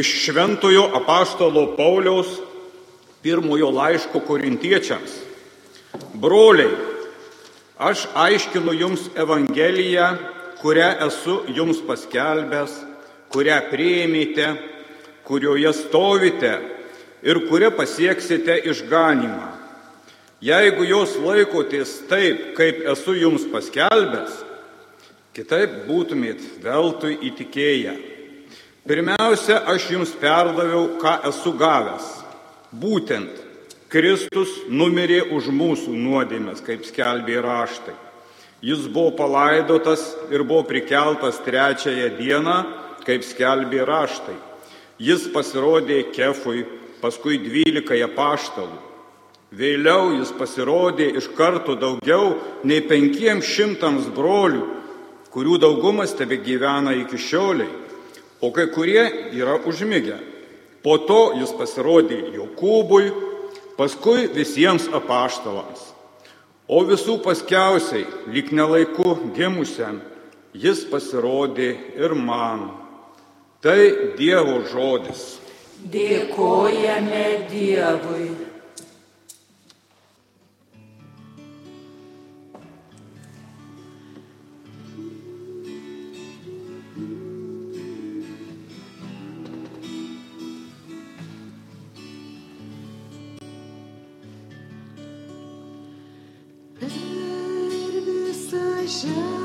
Iš šventojo apaštalo Pauliaus pirmojo laiško korintiečiams. Broliai, aš aiškinu jums Evangeliją, kurią esu jums paskelbęs, kurią prieimėte, kurioje stovite ir kuria pasieksite išganimą. Jeigu jos laikotės taip, kaip esu jums paskelbęs, kitaip būtumėt veltui įtikėję. Pirmiausia, aš jums perdaviau, ką esu gavęs. Būtent Kristus numirė už mūsų nuodėmės, kaip skelbė raštai. Jis buvo palaidotas ir buvo prikeltas trečiąją dieną, kaip skelbė raštai. Jis pasirodė Kefui, paskui dvylikai apaštalų. Vėliau jis pasirodė iš karto daugiau nei penkiems šimtams brolių, kurių daugumas tebe gyvena iki šioliai o kai kurie yra užmygę. Po to jis pasirodė Jokūbui, paskui visiems apaštalams. O visų paskiausiai, lik nelaiku gimusiam, jis pasirodė ir man. Tai Dievo žodis. Dėkojame Dievui. 是。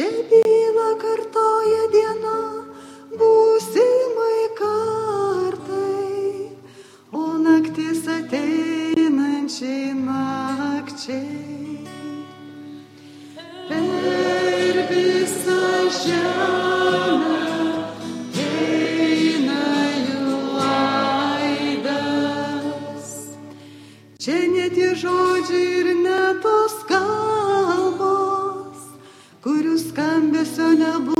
J'ai skambesio nebus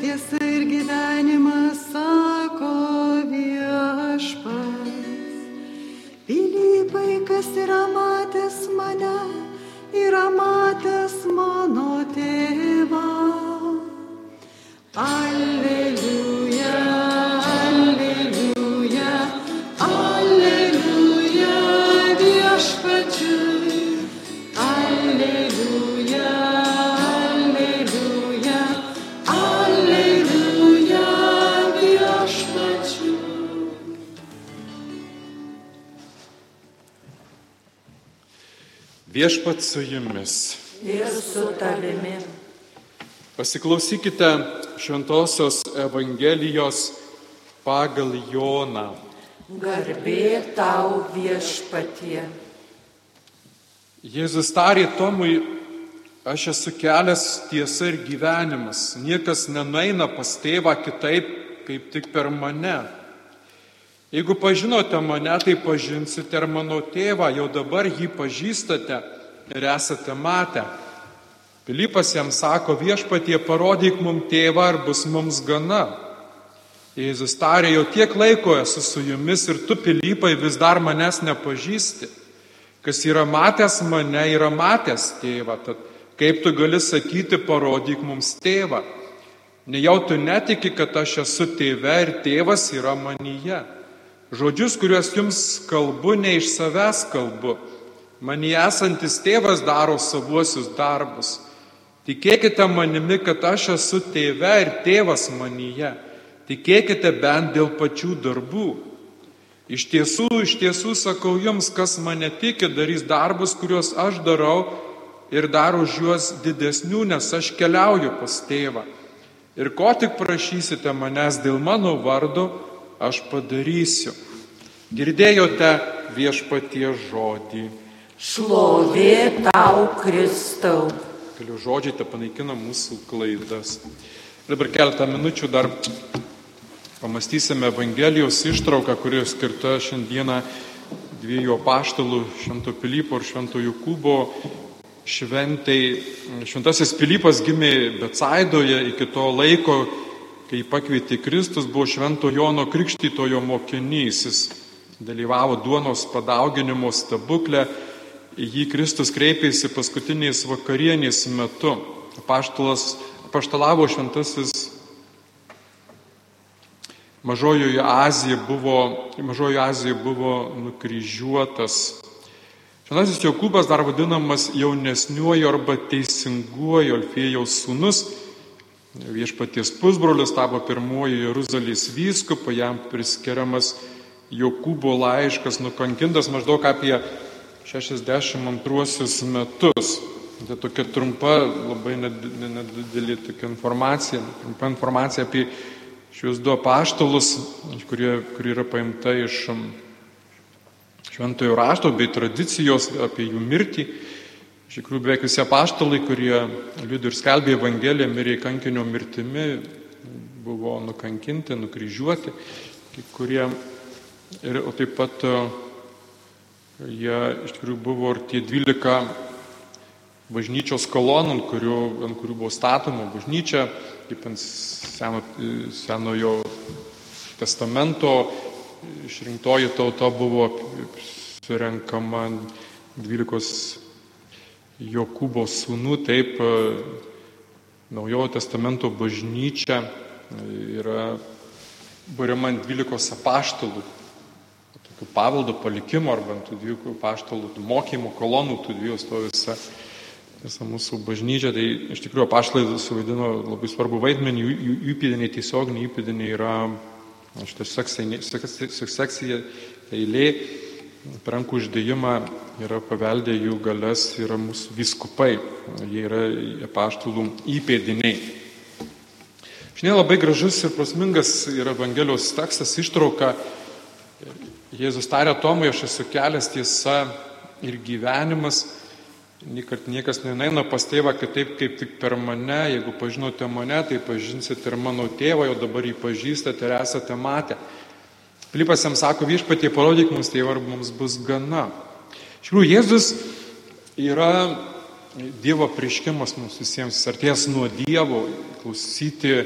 tiesa ir gyvenimas, sako viešpas. Pilypai, kas yra matęs mane, yra matęs. Viešpat su jumis. Ir su tavimi. Pasiklausykite Šventojios Evangelijos pagal Joną. Garbė tau viešpatie. Jėzus tarė Tomui, aš esu kelias tiesa ir gyvenimas. Niekas nenaina pas tėvą kitaip, kaip tik per mane. Jeigu pažinote mane, tai pažinsite ir mano tėvą, jau dabar jį pažįstate ir esate matę. Pilypas jam sako, viešpatie parodyk mums tėvą ar bus mums gana. Jėzus tarė, jau tiek laiko esu su jumis ir tu, Pilypai, vis dar manęs nepažįsti. Kas yra matęs mane, yra matęs tėvą. Tad kaip tu gali sakyti, parodyk mums tėvą? Nejau tu netiki, kad aš esu tėve ir tėvas yra manyje. Žodžius, kuriuos jums kalbu, ne iš savęs kalbu. Manyje esantis tėvas daro savuosius darbus. Tikėkite manimi, kad aš esu tėve ir tėvas manyje. Tikėkite bent dėl pačių darbų. Iš tiesų, iš tiesų sakau jums, kas mane tiki, darys darbus, kuriuos aš darau ir dar už juos didesnių, nes aš keliauju pas tėvą. Ir ko tik prašysite manęs dėl mano vardo, aš padarysiu. Girdėjote viešpatie žodį. Šlovė tau, Kristau. Kelių žodžiai te panaikina mūsų klaidas. Dabar keletą minučių dar Pamastysime Evangelijos ištrauką, kuri skirta šiandieną dviejų paštalų, Švento Pilypo ir Švento Jokūbo šventai. Šventasis Pilypas gimė Becaidoje iki to laiko, kai pakvietė Kristus, buvo Švento Jono Krikštytojo mokinys. Jis dalyvavo duonos padauginimo stebuklę, jį Kristus kreipėsi paskutiniais vakarienės metu. Paštalas, paštalavo šventasis Mažojoje Azijoje buvo, Mažojoje Azijoje buvo nukryžiuotas. Šventasis Jokūbas dar vadinamas jaunesniuoju arba teisinguoju Alfėjaus sūnus. Viešpaties pusbrolis tapo pirmoji Jeruzalės vyskupa, jam priskiriamas Jokūbo laiškas, nukankintas maždaug apie 62 metus. Tai tokia trumpa, labai nedidelė tokia informacija, trumpa informacija apie šios du apaštalus, kurie, kurie yra paimta iš um, šventojo rašto bei tradicijos apie jų mirtį. Iš tikrųjų, beveik visi apaštalai, kurie liūdį ir skelbė Evangeliją, mirė kankinio mirtimi, buvo nukankinti, nukryžiuoti, kurie, ir, o taip pat uh, jie iš tikrųjų buvo ir tie dvylika bažnyčios kolonų, ant kurių, ant kurių buvo statoma bažnyčia, kaip ant seno, senojo testamento išrinktoji tauta buvo surenkama 12 Jokūbo sūnų, taip naujojo testamento bažnyčia yra buriama ant 12 apaštalų, tokių paveldo palikimo arba ant tų 12 apaštalų mokymo kolonų, tų dviejų stovi visa visą mūsų bažnyčią, tai iš tikrųjų apaštlai suvaidino labai svarbu vaidmenį, jų, įpėdiniai tiesioginiai įpėdiniai yra šitas sekcija, eilė, per rankų uždėjimą yra paveldė jų galės, yra mūsų viskupai, jie yra apaštalų įpėdiniai. Šiandien labai gražus ir prasmingas yra Evangelijos tekstas, ištrauka. Jėzus tarė Tomui, aš esu kelias tiesa ir gyvenimas. Niekart niekas nenaina pas tėvą kitaip kaip tik per mane. Jeigu pažinote mane, tai pažinsite ir mano tėvą, jau dabar jį pažįstate ir esate matę. Filipas jam sako, viešpatie parodyk mums tėvą, ar mums bus gana. Iš tikrųjų, Jėzus yra Dievo prieškimas mums visiems, arties nuo Dievo, klausyti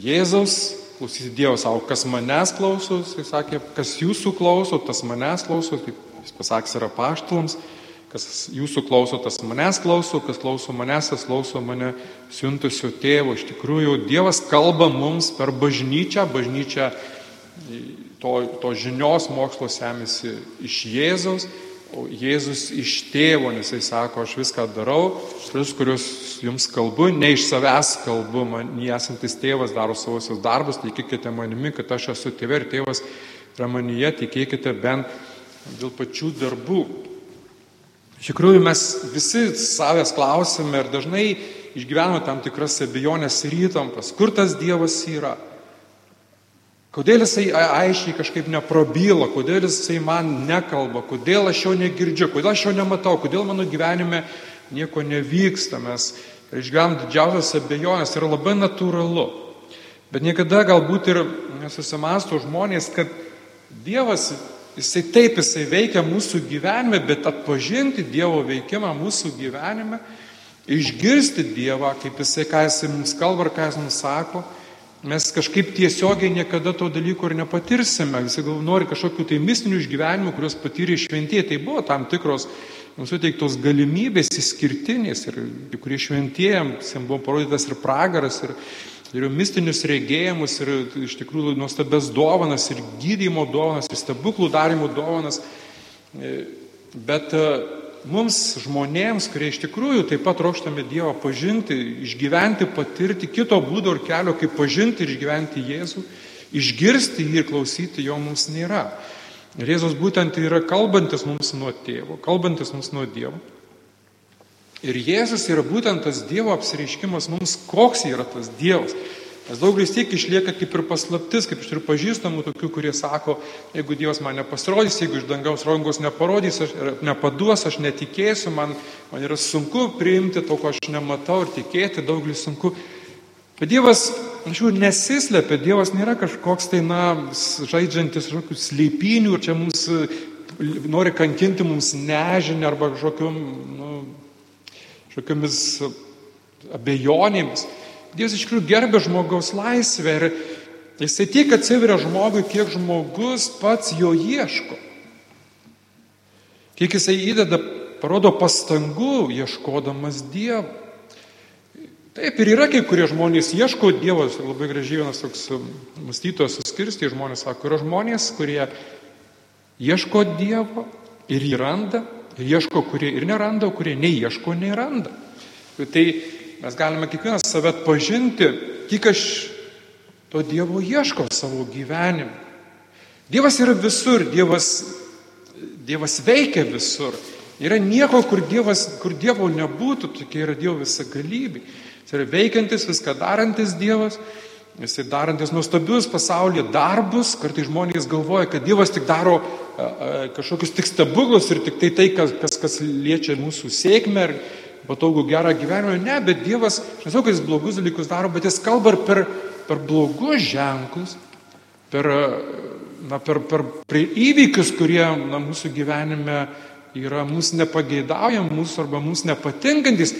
Jėzaus, klausyti Dievo savo, kas manęs klausos, jis sakė, kas jūsų klauso, tas manęs klauso, kaip jis pasakys yra paštalams. Kas jūsų klauso, tas manęs klauso, kas klauso manęs, tas klauso mane siuntusio tėvo. Iš tikrųjų, Dievas kalba mums per bažnyčią, bažnyčia to, to žinios mokslo semisi iš Jėzaus, o Jėzus iš tėvo, nes jis sako, aš viską darau, šis, kuriuos jums kalbu, ne iš savęs kalbu, man esantis tėvas daro savosios darbus, tikėkite manimi, kad aš esu tėvė ir tėvas yra manyje, tikėkite bent dėl pačių darbų. Iš tikrųjų, mes visi savęs klausime ir dažnai išgyvename tam tikras abejonės ir įtampas. Kur tas Dievas yra? Kodėl jisai aiškiai kažkaip neprabyla, kodėl jisai man nekalba, kodėl aš jo negirdžiu, kodėl aš jo nematau, kodėl mano gyvenime nieko nevyksta. Mes išgyvenam didžiausias abejonės, tai yra labai natūralu. Bet niekada galbūt ir nesusimasto žmonės, kad Dievas Jisai taip, jisai veikia mūsų gyvenime, bet atpažinti Dievo veikimą mūsų gyvenime išgirsti Dievą, kaip Jisai, ką Jisai mums kalba ir ką Jis mums sako, mes kažkaip tiesiogiai niekada to dalyko ir nepatirsime. Visi gal nori kažkokių tai mistinių išgyvenimų, kuriuos patyrė šventieji. Tai buvo tam tikros mums suteiktos galimybės išskirtinės ir kurie šventėjams jiems buvo parodytas ir pragaras, ir, ir mistinius regėjimus, ir iš tikrųjų nuostabės dovanas, ir gydymo dovanas, ir stebuklų darimo dovanas. Bet mums žmonėms, kurie iš tikrųjų taip pat trokštame Dievą pažinti, išgyventi, patirti kito būdo ir kelio, kaip pažinti ir išgyventi Jėzų, išgirsti jį ir klausyti jo mums nėra. Ir Jėzus būtent yra kalbantis mums nuo tėvo, kalbantis mums nuo Dievo. Ir Jėzus yra būtent tas Dievo apsireiškimas mums, koks yra tas Dievas. Nes daugelis tiek išlieka kaip ir paslaptis, kaip iš turiu pažįstamų tokių, kurie sako, jeigu Dievas man nepasirodys, jeigu iš dangaus rankos neparodys, aš nepaduos, aš netikėsiu, man, man yra sunku priimti to, ko aš nematau ir tikėti, daugelis sunku. Bet Dievas, aš jau nesislėpia, Dievas nėra kažkoks tai, na, žaidžiantis kažkokių sleipinių ir čia mums nori kankinti mums nežinę arba kažkokiom, nu, kažkokiamis abejonėmis. Dievas iš tikrųjų gerbė žmogaus laisvę ir jisai tiek atsiveria žmogui, kiek žmogus pats jo ieško. Kiek jisai įdeda, parodo pastangų ieškodamas Dievo. Taip ir yra kai kurie žmonės ieško Dievo, labai gražiai vienas toks mąstytojas suskirsti, žmonės sako, yra žmonės, kurie ieško Dievo ir jį randa, ir ieško, kurie ir neranda, kurie neieško, neranda. Tai Mes galime kiekvienas save pažinti, kiek aš to Dievo ieško savo gyvenime. Dievas yra visur, Dievas, Dievas veikia visur. Yra nieko, kur, dievas, kur Dievo nebūtų, tokia yra Dievo visa galybė. Jis yra veikiantis, viską darantis Dievas, jisai darantis nuostabius pasaulyje darbus, kartai žmonės galvoja, kad Dievas tik daro kažkokius tik stebuklus ir tik tai tai, kas, kas, kas liečia mūsų sėkmę ir, patogų gerą gyvenimą. Ne, bet Dievas, aš nesakau, kad jis blogus dalykus daro, bet jis kalba ir per, per blogus ženklus, per, na, per, per, per įvykius, kurie na, mūsų gyvenime yra mūsų nepageidaujam, mūsų arba mūsų nepatinkantis.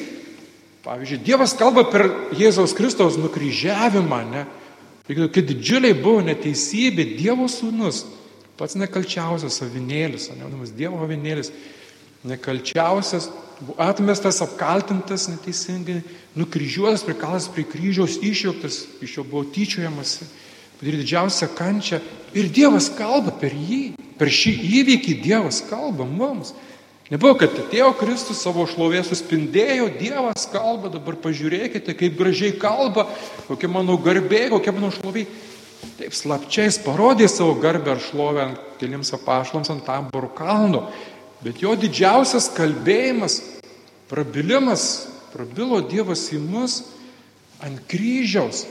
Pavyzdžiui, Dievas kalba per Jėzaus Kristaus nukryžiavimą, ne? Kad didžiuliai buvo neteisybė, Dievo sūnus, pats nekalčiausias avinėlis, ne, Dievo avinėlis, nekalčiausias, buvo atmestas, apkaltintas neteisingai, nukryžiuotas, prikaltas prie kryžiaus, išjoktas, iš jo buvo tyčiojamasi, padarė didžiausią kančią. Ir Dievas kalba per jį, per šį įvykį Dievas kalba mums. Nebuvo, kad atėjo Kristus savo šlovė suspindėjo, Dievas kalba, dabar pažiūrėkite, kaip gražiai kalba, kokia mano garbė, kokia mano šlovė. Taip slapčiais parodė savo garbę ar šlovę ant keliems apašlams ant tamborų kalno. Bet jo didžiausias kalbėjimas, prabilimas, prabilo Dievas į mus ant kryžiaus.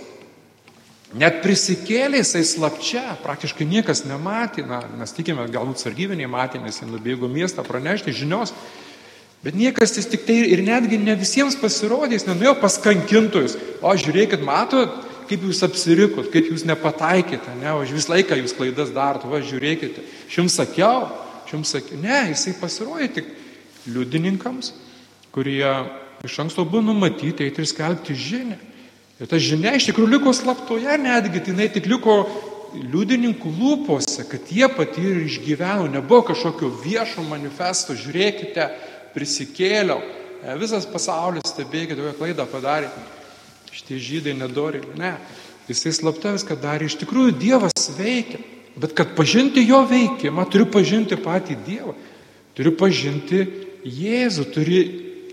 Net prisikėlė jisai slapčia, praktiškai niekas nematė, na, mes tikime, galbūt sargyviniai matė, nes jie nubėgo miestą pranešti žinios, bet niekas jis tik tai ir netgi ne visiems pasirodė, jis nenuėjo pas kankintojus, o žiūrėkit, matot, kaip jūs apsirikot, kaip jūs nepataikėte, ne, o vis laiką jūs klaidas darot, va žiūrėkite, aš jums sakiau, Aš jums sakiau, ne, jisai pasirodė tik liudininkams, kurie iš anksto buvo numatyti eiti ir skelbti žinę. Ir ta žinia iš tikrųjų liko slaptoje netgi, tai jinai tik liko liudininkų lūpose, kad jie patyrė ir išgyveno, nebuvo kažkokio viešo manifesto, žiūrėkite, prisikėliau, e, visas pasaulis stebėkite, kokią klaidą padarė, šitie žydai nedori, ne, jisai slapta viską darė, iš tikrųjų Dievas veikia. Bet kad pažinti jo veikimą, turiu pažinti patį Dievą, turiu pažinti Jėzų, turi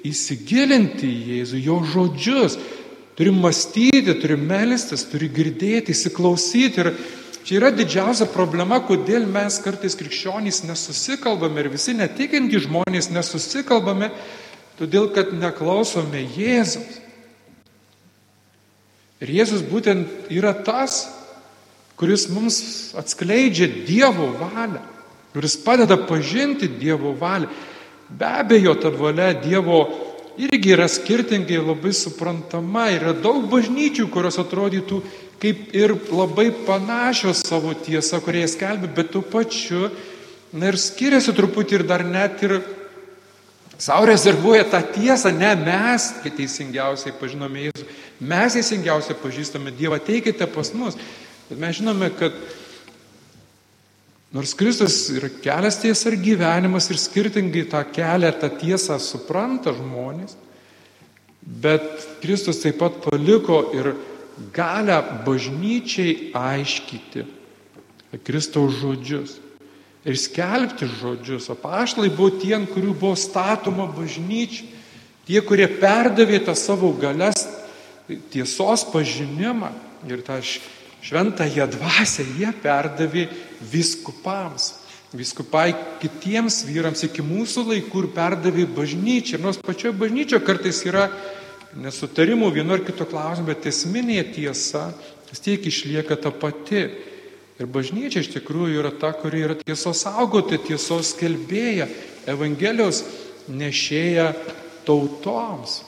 įsigilinti į Jėzų, jo žodžius, turi mąstyti, turi melstis, turi girdėti, įsiklausyti. Ir čia yra didžiausia problema, kodėl mes kartais krikščionys nesusikalbame ir visi netikinti žmonės nesusikalbame, todėl kad neklausome Jėzus. Ir Jėzus būtent yra tas, kuris mums atskleidžia Dievo valią, kuris padeda pažinti Dievo valią. Be abejo, ta valia Dievo irgi yra skirtingai labai suprantama. Yra daug bažnyčių, kurios atrodytų kaip ir labai panašios savo tiesą, kurie skelbia, bet tuo pačiu, na ir skiriasi truputį ir dar net ir Sau rezervuoja tą tiesą, ne mes teisingiausiai pažinome Jėzų, mes teisingiausiai pažįstame Dievą, teikite pas mus. Bet mes žinome, kad nors Kristus yra kelias tiesa ir gyvenimas ir skirtingai tą kelią, tą tiesą supranta žmonės, bet Kristus taip pat paliko ir galę bažnyčiai aiškyti Kristaus žodžius ir skelbti žodžius. O pašlai buvo tie, ant kurių buvo statoma bažnyčia. Tie, kurie perdavė tą savo galias, tiesos pažinimą ir tą šventąją dvasę jie perdavė viskupams. Viskupai kitiems vyrams iki mūsų laikų ir perdavė bažnyčią. Nors pačioje bažnyčioje kartais yra nesutarimų vienu ar kitu klausimu, bet esminė tiesa vis tiek išlieka ta pati. Ir bažnyčia iš tikrųjų yra ta, kuri yra tiesos saugotoja, tiesos kelbėja, Evangelijos nešėja tautoms.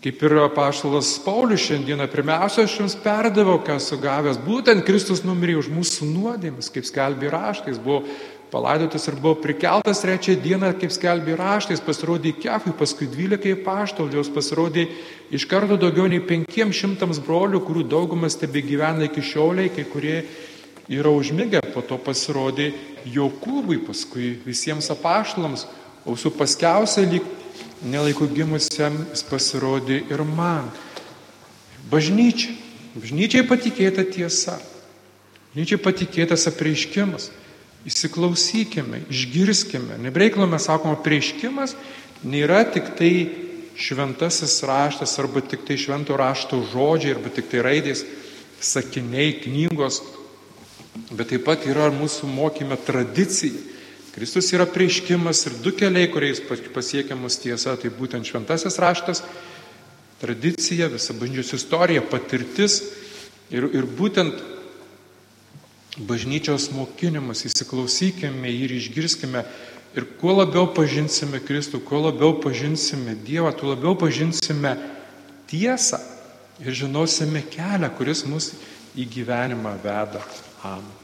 Kaip ir apaštalas Paulius šiandieną, pirmiausia, aš jums perdaviau, ką sugavęs, būtent Kristus numirė už mūsų nuodėmis, kaip skelbė raštais, buvo palaidotas ir buvo prikeltas trečią dieną, kaip skelbė raštais, pasirodė kefui, paskui dvylikai paštalijos, pasirodė iš karto daugiau nei penkiems šimtams brolių, kurių daugumas tebe gyvena iki šioliai, kai kurie yra užmigę, po to pasirodė Jokūbui, paskui visiems apaštalams, su paskiausia lyg nelaikų gimusiam jis pasirodė ir man. Bažnyčia. Bažnyčiai patikėta tiesa. Bažnyčiai patikėtas apreiškimas. Įsiklausykime, išgirskime. Nebreiklo mes sakome, prieškimas nėra tik tai šventasis raštas arba tik tai švento rašto žodžiai arba tik tai raidės, sakiniai, knygos, bet taip pat yra mūsų mokyme tradicija. Kristus yra prieškimas ir du keliai, kuriais pasiekiamas tiesa, tai būtent šventasis raštas, tradicija, visa bandžius istorija, patirtis ir, ir būtent bažnyčios mokinimas, įsiklausykime ir išgirskime. Ir kuo labiau pažinsime Kristų, kuo labiau pažinsime Dievą, tuo labiau pažinsime tiesą ir žinosime kelią, kuris mus į gyvenimą veda. Amen.